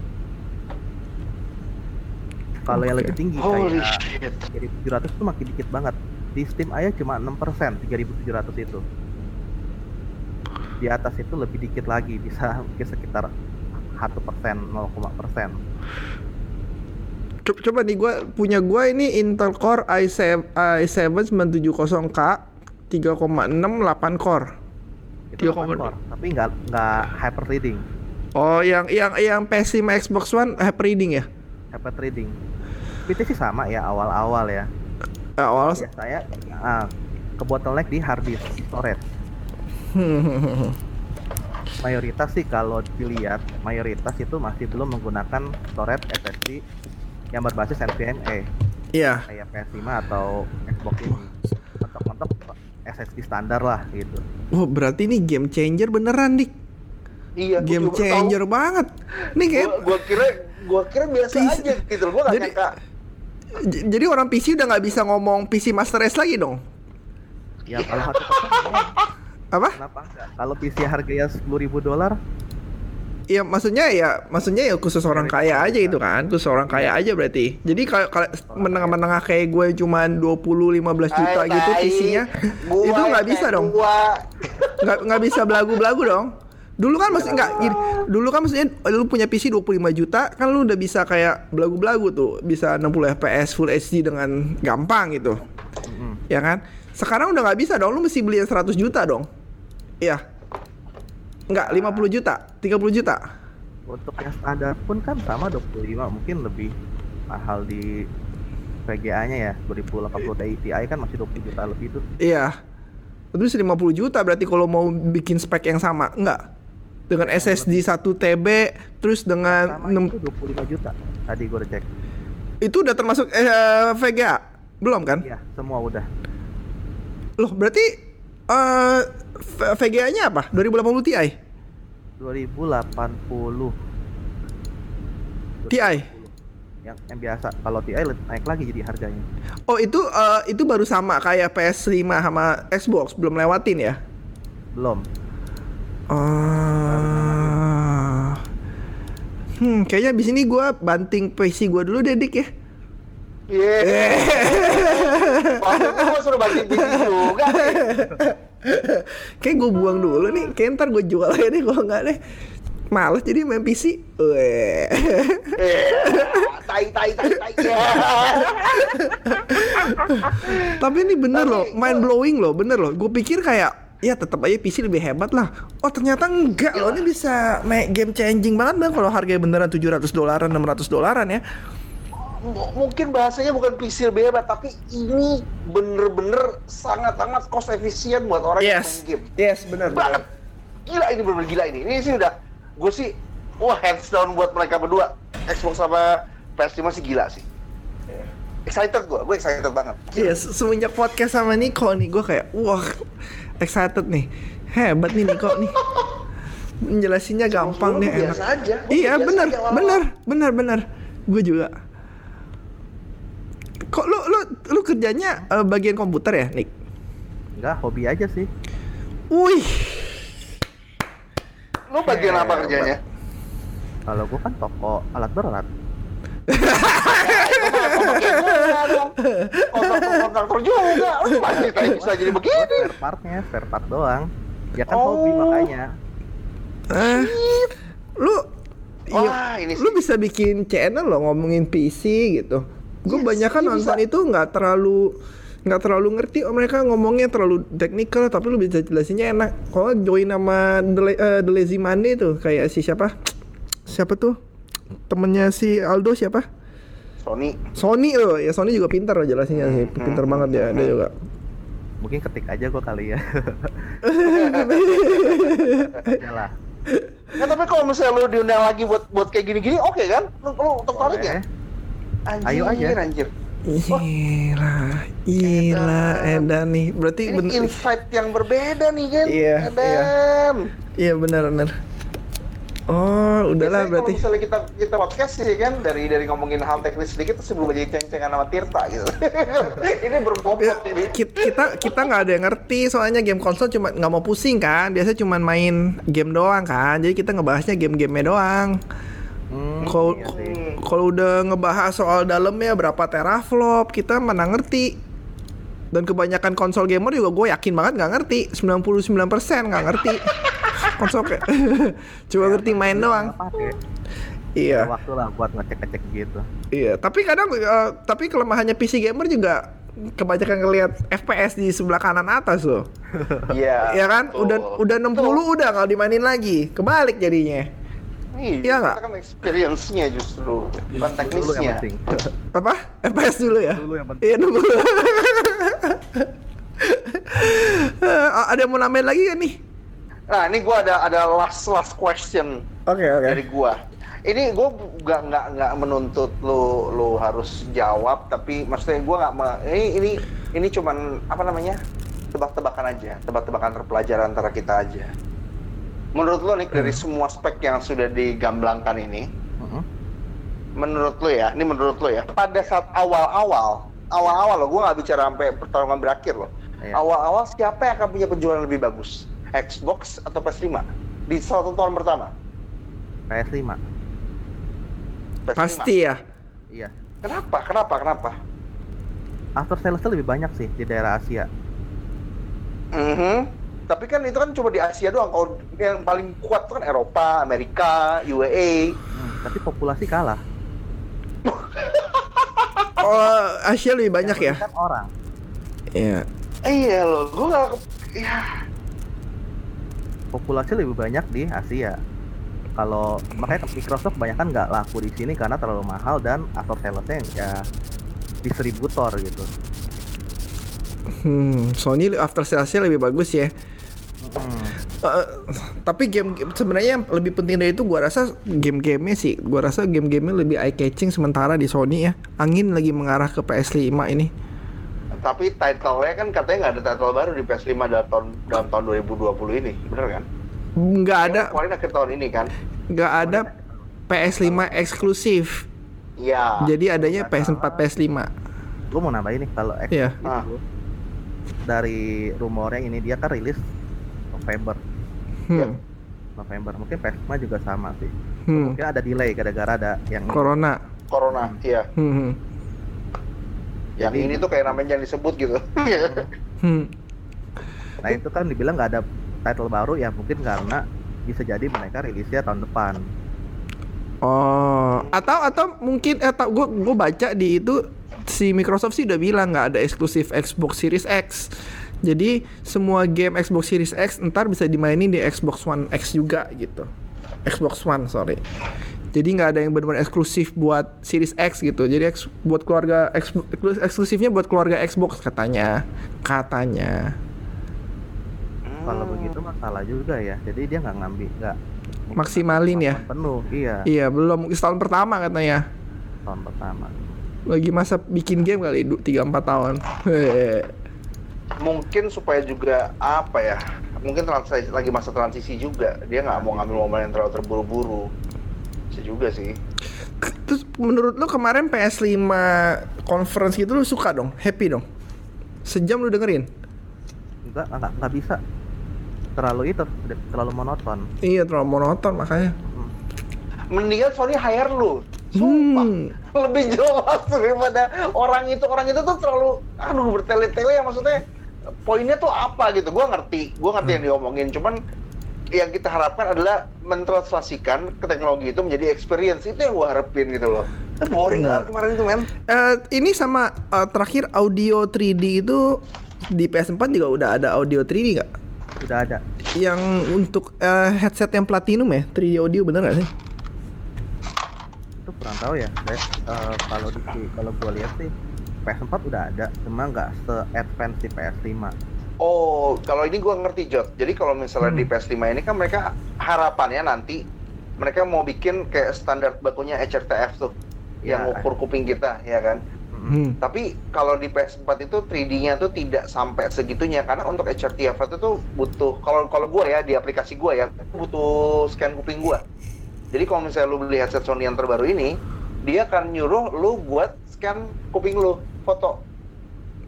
kalau yang Oke. lebih tinggi Holy kayak shit. 3700 itu makin dikit banget di Steam aja cuma 6% 3700 itu di atas itu lebih dikit lagi bisa mungkin sekitar 1 persen 0, persen Co- coba nih gua punya gua ini Intel Core i7 i7 970K 3,6 8 core itu 3,2. 8 core tapi nggak nggak hyper threading Oh, yang yang yang PS5 Xbox One hyper reading ya? Dapat reading. Itu sih sama ya awal-awal ya. Awal Ya saya ah, ke bottleneck di hard disk storage. Mayoritas sih kalau dilihat mayoritas itu masih belum menggunakan storage SSD yang berbasis NVMe Iya. kayak PS5 atau Xbox ini. Mentok-mentok SSD standar lah gitu. Oh, berarti ini game changer beneran, Dik. Iya, Game changer tahu. banget. Nih kayak Gua, gua kira gua kira biasa aja gitu. Gua gak Jadi- nyangka. Jadi orang PC udah nggak bisa ngomong PC Master Race lagi dong. Ya kalau kosong Apa? kenapa enggak? Kalau PC harganya 10.000 dolar Iya, maksudnya ya, maksudnya ya khusus orang kaya aja itu kan, khusus orang kaya aja berarti. Jadi kalau kalau menengah-menengah kayak gue cuman 20 15 juta Tai, gitu tai. PC-nya, itu nggak kayak bisa dong. Nggak nggak bisa belagu-belagu dong. Dulu kan maksudnya nggak gini, dulu kan maksudnya lu punya PC 25 juta, kan lu udah bisa kayak belagu-belagu tuh, bisa 60 FPS Full HD dengan gampang gitu. Mm-mm. Ya kan? Sekarang udah nggak bisa dong, lu mesti beli yang 100 juta dong. Iya. Enggak, 50 juta, 30 juta. untuk yang standar pun kan sama 25 mungkin lebih mahal di VGA-nya ya 2080 Ti Ti kan masih 20 juta lebih tuh Iya. Itu 50 juta berarti kalau mau bikin spek yang sama. Enggak. Dengan SSD 1 TB terus dengan sama enam- itu 25 juta tadi gue cek itu udah termasuk eh, VGA. Belum kan? iya semua udah Loh, berarti eh V- VGA-nya apa? 2080 Ti. 2080 Ti. yang yang biasa kalau Ti naik lagi jadi harganya Oh, itu eh, itu baru sama kayak PS5 sama Xbox, belum lewatin ya? belum Ah. Hmm, kayaknya abis ini gua banting PC gua dulu deh, Dik ya. Iya. Waktu itu gua suruh banting PC juga. Kayak gue buang dulu nih, kayak ntar gue jual aja deh kalau nggak deh. Males jadi main PC. Weh. Eh, tai tai tai tai. Ya. Tapi ini bener Tapi loh, mind blowing loh, bener loh. Gue pikir kayak ya tetap aja PC lebih hebat lah. Oh ternyata enggak loh, ini bisa main game changing banget bang kalau harganya beneran 700 dolaran, 600 dolaran ya. M- Mungkin bahasanya bukan PC lebih hebat, tapi ini bener-bener sangat-sangat cost efisien buat orang yang main game. yes bener. banget. Gila ini bener-bener gila ini. Ini sih udah gue sih wah hands down buat mereka berdua. Xbox sama PS5 sih gila sih. Excited gue, gue excited banget. Iya, se- semenjak podcast sama Niko nih, gue kayak wah excited nih, hebat nih Niko nih. Menjelasinnya gampang nih, enak. biasa aja. Iya Biasa bener, bener, bener, bener. Gue juga. Kok lu lu lu kerjanya eh, bagian komputer ya, Nick? enggak hobi aja sih Wih, Lu bagian apa kerjanya? kalau gue kan toko alat berat Kontraktor juga. Lu masih tadi bisa jadi begini. spare partnya spare part doang ya kan hobi Oh. makanya eh, lu, iya, Wah, ini lu sih. bisa bikin channel loh ngomongin PC gitu. Gue Yes, banyak kan nonton bisa. itu nggak terlalu nggak terlalu ngerti oh mereka ngomongnya terlalu teknikal tapi lu bisa jelasinnya enak kalau join sama The, La- The Lazy Monday tuh kayak si siapa siapa tuh temennya si Aldo siapa Sony. Sony loh ya Sony juga pintar loh jelasinnya sih Hmm, pintar banget ya dia juga mungkin ketik aja gue kali ya ya lah Nah, tapi kalau misalnya lu diundang lagi buat buat kayak gini-gini, oke kan? Lu, lu tertarik ya? Anjir, Ayo aja. anjir. gila gila Edan nih berarti Ini bener insight yang berbeda nih kan? Iya, Edan. iya benar benar oh udahlah Biasanya berarti. Kalau misalnya kita kita podcast sih kan dari dari ngomongin hal teknis sedikit terus sebelum jadi ceng-cengan sama Tirta gitu. ini berbobot Ya, ini. ki- kita kita nggak ada yang ngerti soalnya game konsol cuma nggak mau pusing kan. Biasanya cuma main game doang kan. Jadi kita ngebahasnya game-gamenya doang. Hmm, kalau iya kalau udah ngebahas soal dalamnya berapa teraflop kita mana ngerti dan kebanyakan konsol gamer juga gue yakin banget nggak ngerti 99% nggak ngerti konsol kayak cuma ngerti main doang pakai. iya waktu lah buat ngecek-ngecek gitu Iya, tapi kadang eh, tapi kelemahannya PC gamer juga kebanyakan ngelihat FPS di sebelah kanan atas loh. Iya. ya kan? betul. Udah udah 60 Betul. udah kalau dimainin lagi. Kebalik jadinya. Iya nggak? Kita kan experience-nya justru, bukan Dulu yang teknisnya. penting. Apa? FPS dulu ya? Dulu yang penting. Iya dulu. Ada yang mau nambahin lagi kan nih? Nah, ini gua ada ada last last question Oke oke. dari gua. Ini gua nggak nggak nggak menuntut lu lu harus jawab, tapi maksudnya gua nggak ini ini ini cuman apa namanya tebak-tebakan aja, tebak-tebakan terpelajaran antara kita aja. Menurut lo nih dari semua spek yang sudah digamblangkan ini, Mm-mm. menurut lo ya, ini menurut lo ya, pada saat awal-awal, awal-awal lo, gue nggak bicara sampai pertarungan berakhir lo. Iya. Awal-awal siapa yang akan punya penjualan lebih bagus, Xbox atau PS5 di satu tahun pertama? PS5. PS5. Pasti ya. Iya. Kenapa? Kenapa? Kenapa? After sales lebih banyak sih di daerah Asia. Mhm. Tapi kan itu kan cuma di Asia doang. Kalau yang paling kuat itu kan Eropa, Amerika, UAE. Hmm, tapi populasi kalah. Oh Asia lebih banyak ya? Kan orang. Iya. Eh, iya loh, gue nggak. ke- Ya. Populasi lebih banyak di Asia. Kalau makanya Microsoft kebanyakan nggak laku di sini karena terlalu mahal dan after salesnya ya distributor gitu. Hmm, Sony after salesnya lebih bagus ya. Hmm. Eh, tapi game game- sebenarnya yang lebih penting dari itu gua rasa game-gamenya sih. Gua rasa game-gamenya lebih eye catching sementara di Sony ya. Angin lagi mengarah ke PS5 ini. Tapi title-nya kan katanya nggak ada title baru di PS5 dalam tahun dalam tahun 2020 ini, bener kan? Nggak ada Kemarin akhir tahun ini kan? nggak ada PS5 eksklusif. Iya. Jadi adanya PS4 PS5. Gue mau nambahin nih kalau Xbox Iya. Ah. itu dari rumornya ini dia kan rilis November. Hmm. November mungkin PS5 juga sama sih. Hmm. Mungkin ada delay gara-gara ada yang Corona. Corona, iya. Hmm. hmm. Yang Jadi- ini tuh kayak namanya jangan disebut gitu. Hmm. Nah itu kan dibilang nggak ada title baru ya mungkin karena bisa jadi mereka rilisnya tahun depan. Oh, atau atau mungkin atau gue gue baca di itu si Microsoft sih udah bilang nggak ada eksklusif Xbox Series X. Jadi semua game Xbox Series X ntar bisa dimainin di Xbox One X juga gitu. Xbox One sorry. Jadi nggak ada yang benar-benar eksklusif buat Series X gitu. Jadi eks- buat keluarga eks- eksklu- eksklusifnya buat keluarga Xbox katanya, katanya. Kalau begitu masalah juga ya. Jadi dia nggak ngambil nggak Maksimalin ya. penuh iya Iya belum setahun pertama katanya. tahun pertama. Lagi masa bikin game kali 3-4 tahun. Mungkin supaya juga apa ya? Mungkin transisi, lagi masa transisi juga. Dia nggak mau ngambil momen yang terlalu terburu-buru. Bisa juga sih. Terus menurut lu kemarin PS5 conference gitu lu suka dong? Happy dong? Sejam lu dengerin? Enggak nggak nggak bisa. Terlalu itu terlalu monoton. Iya terlalu monoton makanya. Hmm. Mendingan Sony hire lu. Sumpah. Hmm. Lebih jelas daripada orang itu. Orang itu tuh terlalu, aduh bertele-tele ya maksudnya. Poinnya tuh apa gitu. Gua ngerti. Gua ngerti yang diomongin. Cuman yang kita harapkan adalah mentranslasikan ke teknologi itu menjadi experience. Itu yang gua harapin gitu loh. Boring banget kemarin itu men. Eh, ini sama eh, terakhir audio 3D itu di PS4 juga udah ada audio 3D nggak? Udah ada. Yang untuk eh, headset yang platinum ya 3D audio bener nggak sih? Itu kurang tahu ya. Eh, kalau di kalau gua lihat sih PS4 udah ada, cuma nggak se-advance di PS5. Oh, kalau ini gua ngerti Jot. Jadi kalau misalnya di PS5 ini kan mereka harapannya nanti mereka mau bikin kayak standar bakunya HRTF tuh yang Ya. ukur kuping kita, ya kan? Hmm. Tapi kalau di PS4 itu 3D-nya tuh tidak sampai segitunya karena untuk HRTF itu tuh butuh kalau kalau gua ya di aplikasi gua ya butuh scan kuping gua. Jadi kalau misalnya lu beli headset Sony yang terbaru ini, dia akan nyuruh lu buat scan kuping lu, foto.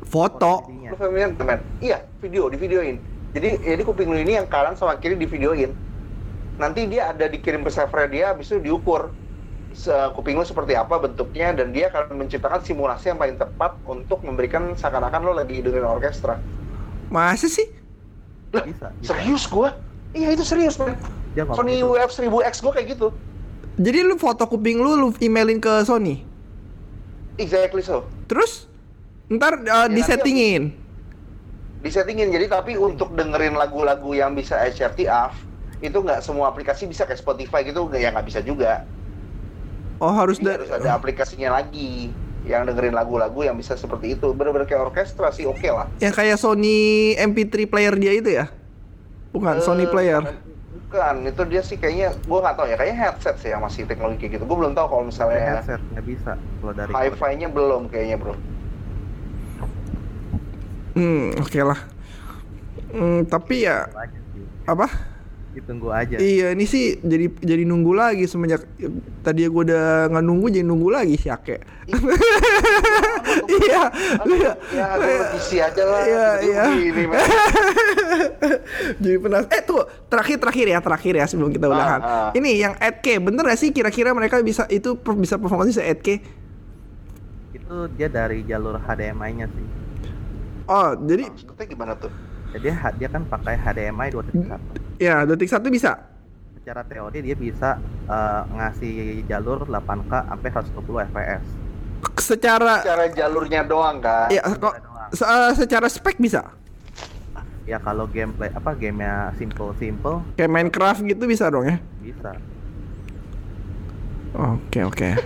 Foto. Lu familiar teman? Iya, video, di videoin. Jadi jadi kuping lu ini yang kanan sama kiri di videoin. Nanti dia ada dikirim ke server dia, habis itu diukur se- kuping lu seperti apa bentuknya dan dia akan menciptakan simulasi yang paling tepat untuk memberikan seakan-akan lo lagi dengerin orkestra. Masa sih? Bisa. bisa. Serius gua? Iya itu serius man. Ngomong Sony gitu. UF 1000X gua kayak gitu. Jadi lu foto kuping lu lu emailin ke Sony. Exactly so. Terus ntar uh, Ya, disettingin. Disettingin jadi tapi untuk dengerin lagu-lagu yang bisa HRT off itu nggak semua aplikasi bisa kayak Spotify gitu nggak ya nggak bisa juga Oh harus da- harus ada aplikasinya lagi yang dengerin lagu-lagu yang bisa seperti itu bener-bener kayak orkestra sih oke lah yang kayak Sony MP3 player dia itu ya? Bukan Eh, Sony player. bukan itu dia sih kayaknya gua nggak tahu ya kayaknya headset sih yang masih teknologi kayak gitu gua belum tahu kalau misalnya headset nggak bisa kalau dari hi-fi-nya belum kayaknya bro Hmm, oke lah. Hmm, tapi ya Ditunggu aja sih. apa? Ditunggu aja. Iya, ini sih jadi jadi nunggu lagi semenjak tadi gue udah nggak nunggu jadi nunggu lagi si Ake. Iya, iya. ya gue isi aja lah Iya, iya. jadi penas. Eh tuh terakhir terakhir ya terakhir ya sebelum kita udahan. ah. Ini yang 8K bener gak sih kira-kira mereka bisa itu bisa performanya se 8K? Itu dia dari jalur HDMI-nya sih. Oh jadi maksudnya gimana tuh Jadi ha- dia kan pakai HDMI 2.1. ya detik satu bisa. Secara teori dia bisa eh, ngasih jalur 8K sampai 120 fps. Secara cara jalurnya doang kan ya kok se- eh, secara spek bisa. Ya kalau gameplay apa gamenya simple simple Kayak Minecraft gitu bisa dong ya. bisa. Oke oke.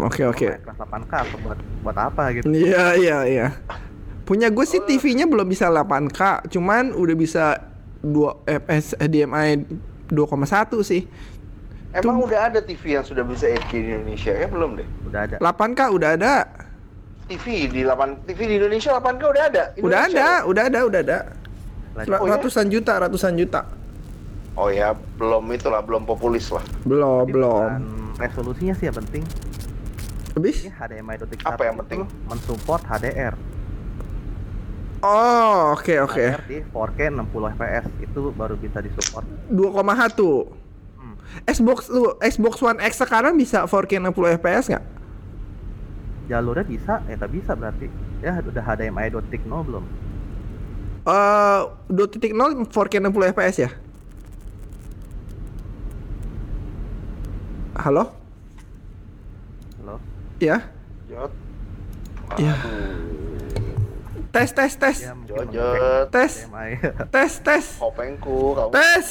Oke oke. Minecraft 8K apa buat buat apa gitu? Iya iya iya. Punya gue sih TV-nya belum bisa 8K, cuman udah bisa 2 fps HDMI 2,1 sih. emang udah ada TV yang sudah bisa 8K di Indonesia ya belum deh Udah ada. 8K udah ada. TV di 8 TV di Indonesia 8K udah ada Udah Indonesia ada, ya? udah ada, udah ada. Oh, ya? Ratusan juta, ratusan juta. oh ya belum itulah belum populis lah Belum, Jadi belum. Resolusinya sih yang penting. Habis? Ini HDMI 2.1 Apa yang penting? mensupport HDR. Oh, oke oke. HDR di 4K 60 fps itu baru bisa disupport. 2,1. Hmm. Xbox lu, Xbox One X sekarang bisa 4K 60 fps nggak? Jalurnya bisa, ya nggak bisa berarti. Ya udah HDMI 2.0 belum? Eh, 2.0 4K 60 fps ya? Halo? Halo? Ya? Jot Ya. Tes tes tes. Ya Tes. Tes tes. kopengku kamu Tes.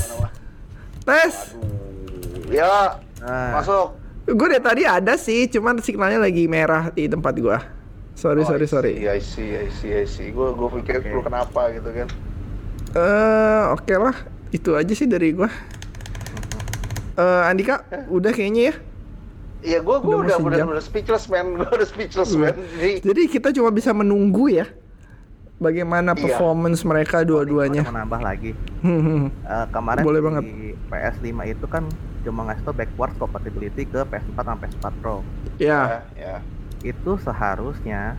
Tes. Aduh. ya Nah, masuk Gue dari tadi ada sih, cuman signalnya lagi merah di tempat gua. Sorry Oh, sorry sorry. see, I see, I see, I see. Gue gue pikir Oke. lu kenapa gitu kan. Eh, oke lah. Itu aja sih dari gua. Eh, Andika, udah kayaknya ya. Iya, gue gue Udah udah udah, udah speechless man, gue udah speechless man. Jadi Jadi kita cuma bisa menunggu ya. Bagaimana Iya. performance mereka dua-duanya. Mau nambah lagi. Hmm. Eh, kemarin Boleh di banget. PS5 itu kan cuma ngasih tau backwards compatibility ke PS4 sama PS4 Pro. Ya, ya, ya. Itu seharusnya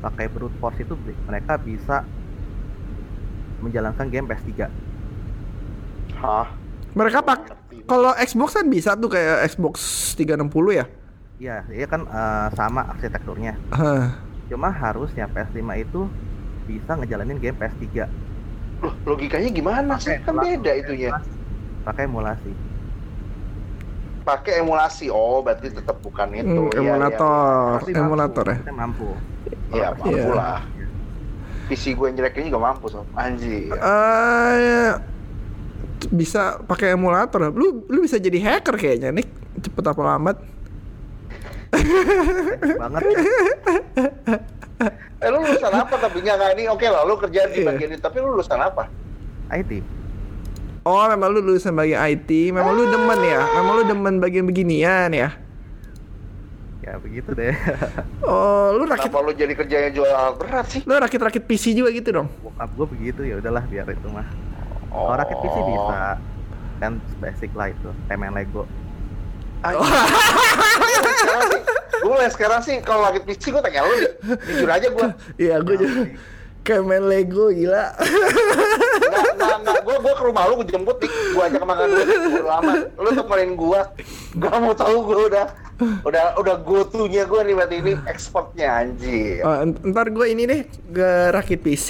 pakai brute force itu mereka bisa menjalankan game PS3. Hah? mereka pak. Kalau Xbox kan bisa tuh kayak Xbox 360 ya. Iya, dia kan eh, sama arsitekturnya. Hah. Cuma harusnya PS5 itu bisa ngejalanin game PS3. Loh, logikanya gimana sih? Kan beda itunya. Pakai emulasi. Pakai emulasi. Oh, berarti tetap bukan itu. Hmm, emulator, Tapi emulator ya. Mampu. Iya, iya, mampu Iya. lah. PC gue yang jelek ini juga mampu sob. Anjir. Eh bisa pakai emulator. Lu lu bisa jadi hacker kayaknya nih. Cepet apa lambat. Banget ya. Eh lu lulusan apa tapi nggak nggak ini oke lah lu kerja di Iya. bagian ini tapi lu lulusan apa? IT. Oh, memang lu lulusan bagian IT. Memang lu demen ya. Memang lu demen bagian beginian ya. Ya begitu deh. Oh, lu rakit Kenapa lu jadi kerjanya jual alat berat sih? lu rakit-rakit PC juga gitu dong. Bokap gue begitu ya udahlah biar itu mah. Oh. Kalau rakit PC bisa. Kan basic lah itu. Main Lego. Gue sekarang sih kalau rakit PC gue tanya lu jujur aja gue Iya, gue juga. kayak main Lego gila. nggak nggak gue gue ke rumah lu gue jemput nih. Gue ajak makan gue lama. Lu temenin gue gak mau tahu gue udah udah udah go to nya gue nih berarti ini expertnya anjir Oh, ntar gue ini deh ke rakit PC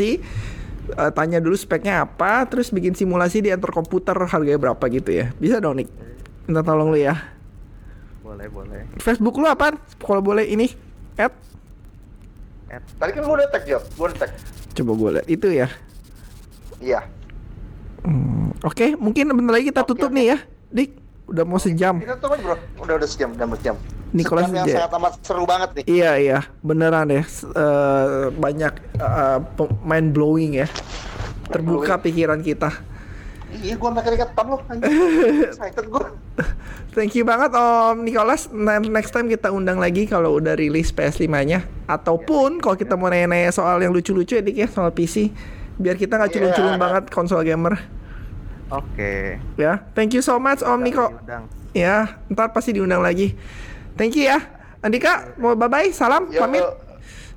eh, tanya dulu speknya apa terus bikin simulasi di antar komputer harganya berapa gitu ya. Bisa dong Nick minta tolong lu ya Boleh, boleh. Facebook lu apaan kalau boleh ini add Add. tadi kan gue udah tag job gue udah tag coba gue lihat itu ya iya Hmm, Oke, mungkin bentar lagi kita Oke, tutup oke. nih ya, Dik. Udah mau sejam. Kita tutup aja bro. Udah udah sejam, udah sejam. Nicholas Sejam yang sangat amat seru banget nih. Iya iya, beneran ya. S- eh, banyak mind blowing ya. Terbuka pikiran kita. Iya, gua sampai keringetan loh. Excited gua. Thank you banget Om Nicholas. Next time kita undang lagi kalau udah rilis PS5-nya ataupun kalau kita mau nanya-nanya soal yang lucu-lucu ya Dik ya soal PC. Biar kita nggak culun-culun Iya. banget konsol gamer. Oke. Ya, thank you so much Om Niko. Ya, ntar pasti diundang lagi. Thank you ya. Andika, mau bye-bye, salam, Yo. pamit.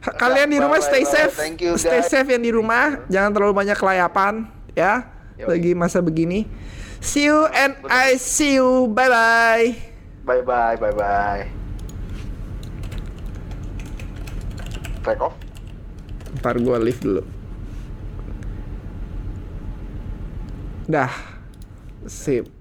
Kalian di rumah Bye, stay bye, safe. Thank you, stay safe yang di rumah, jangan terlalu banyak kelayapan ya. Yo. Lagi masa begini. See you and I see you. Bye-bye. Bye bye, bye bye. Track off. Ntar gua leave dulu. Dah. Sip.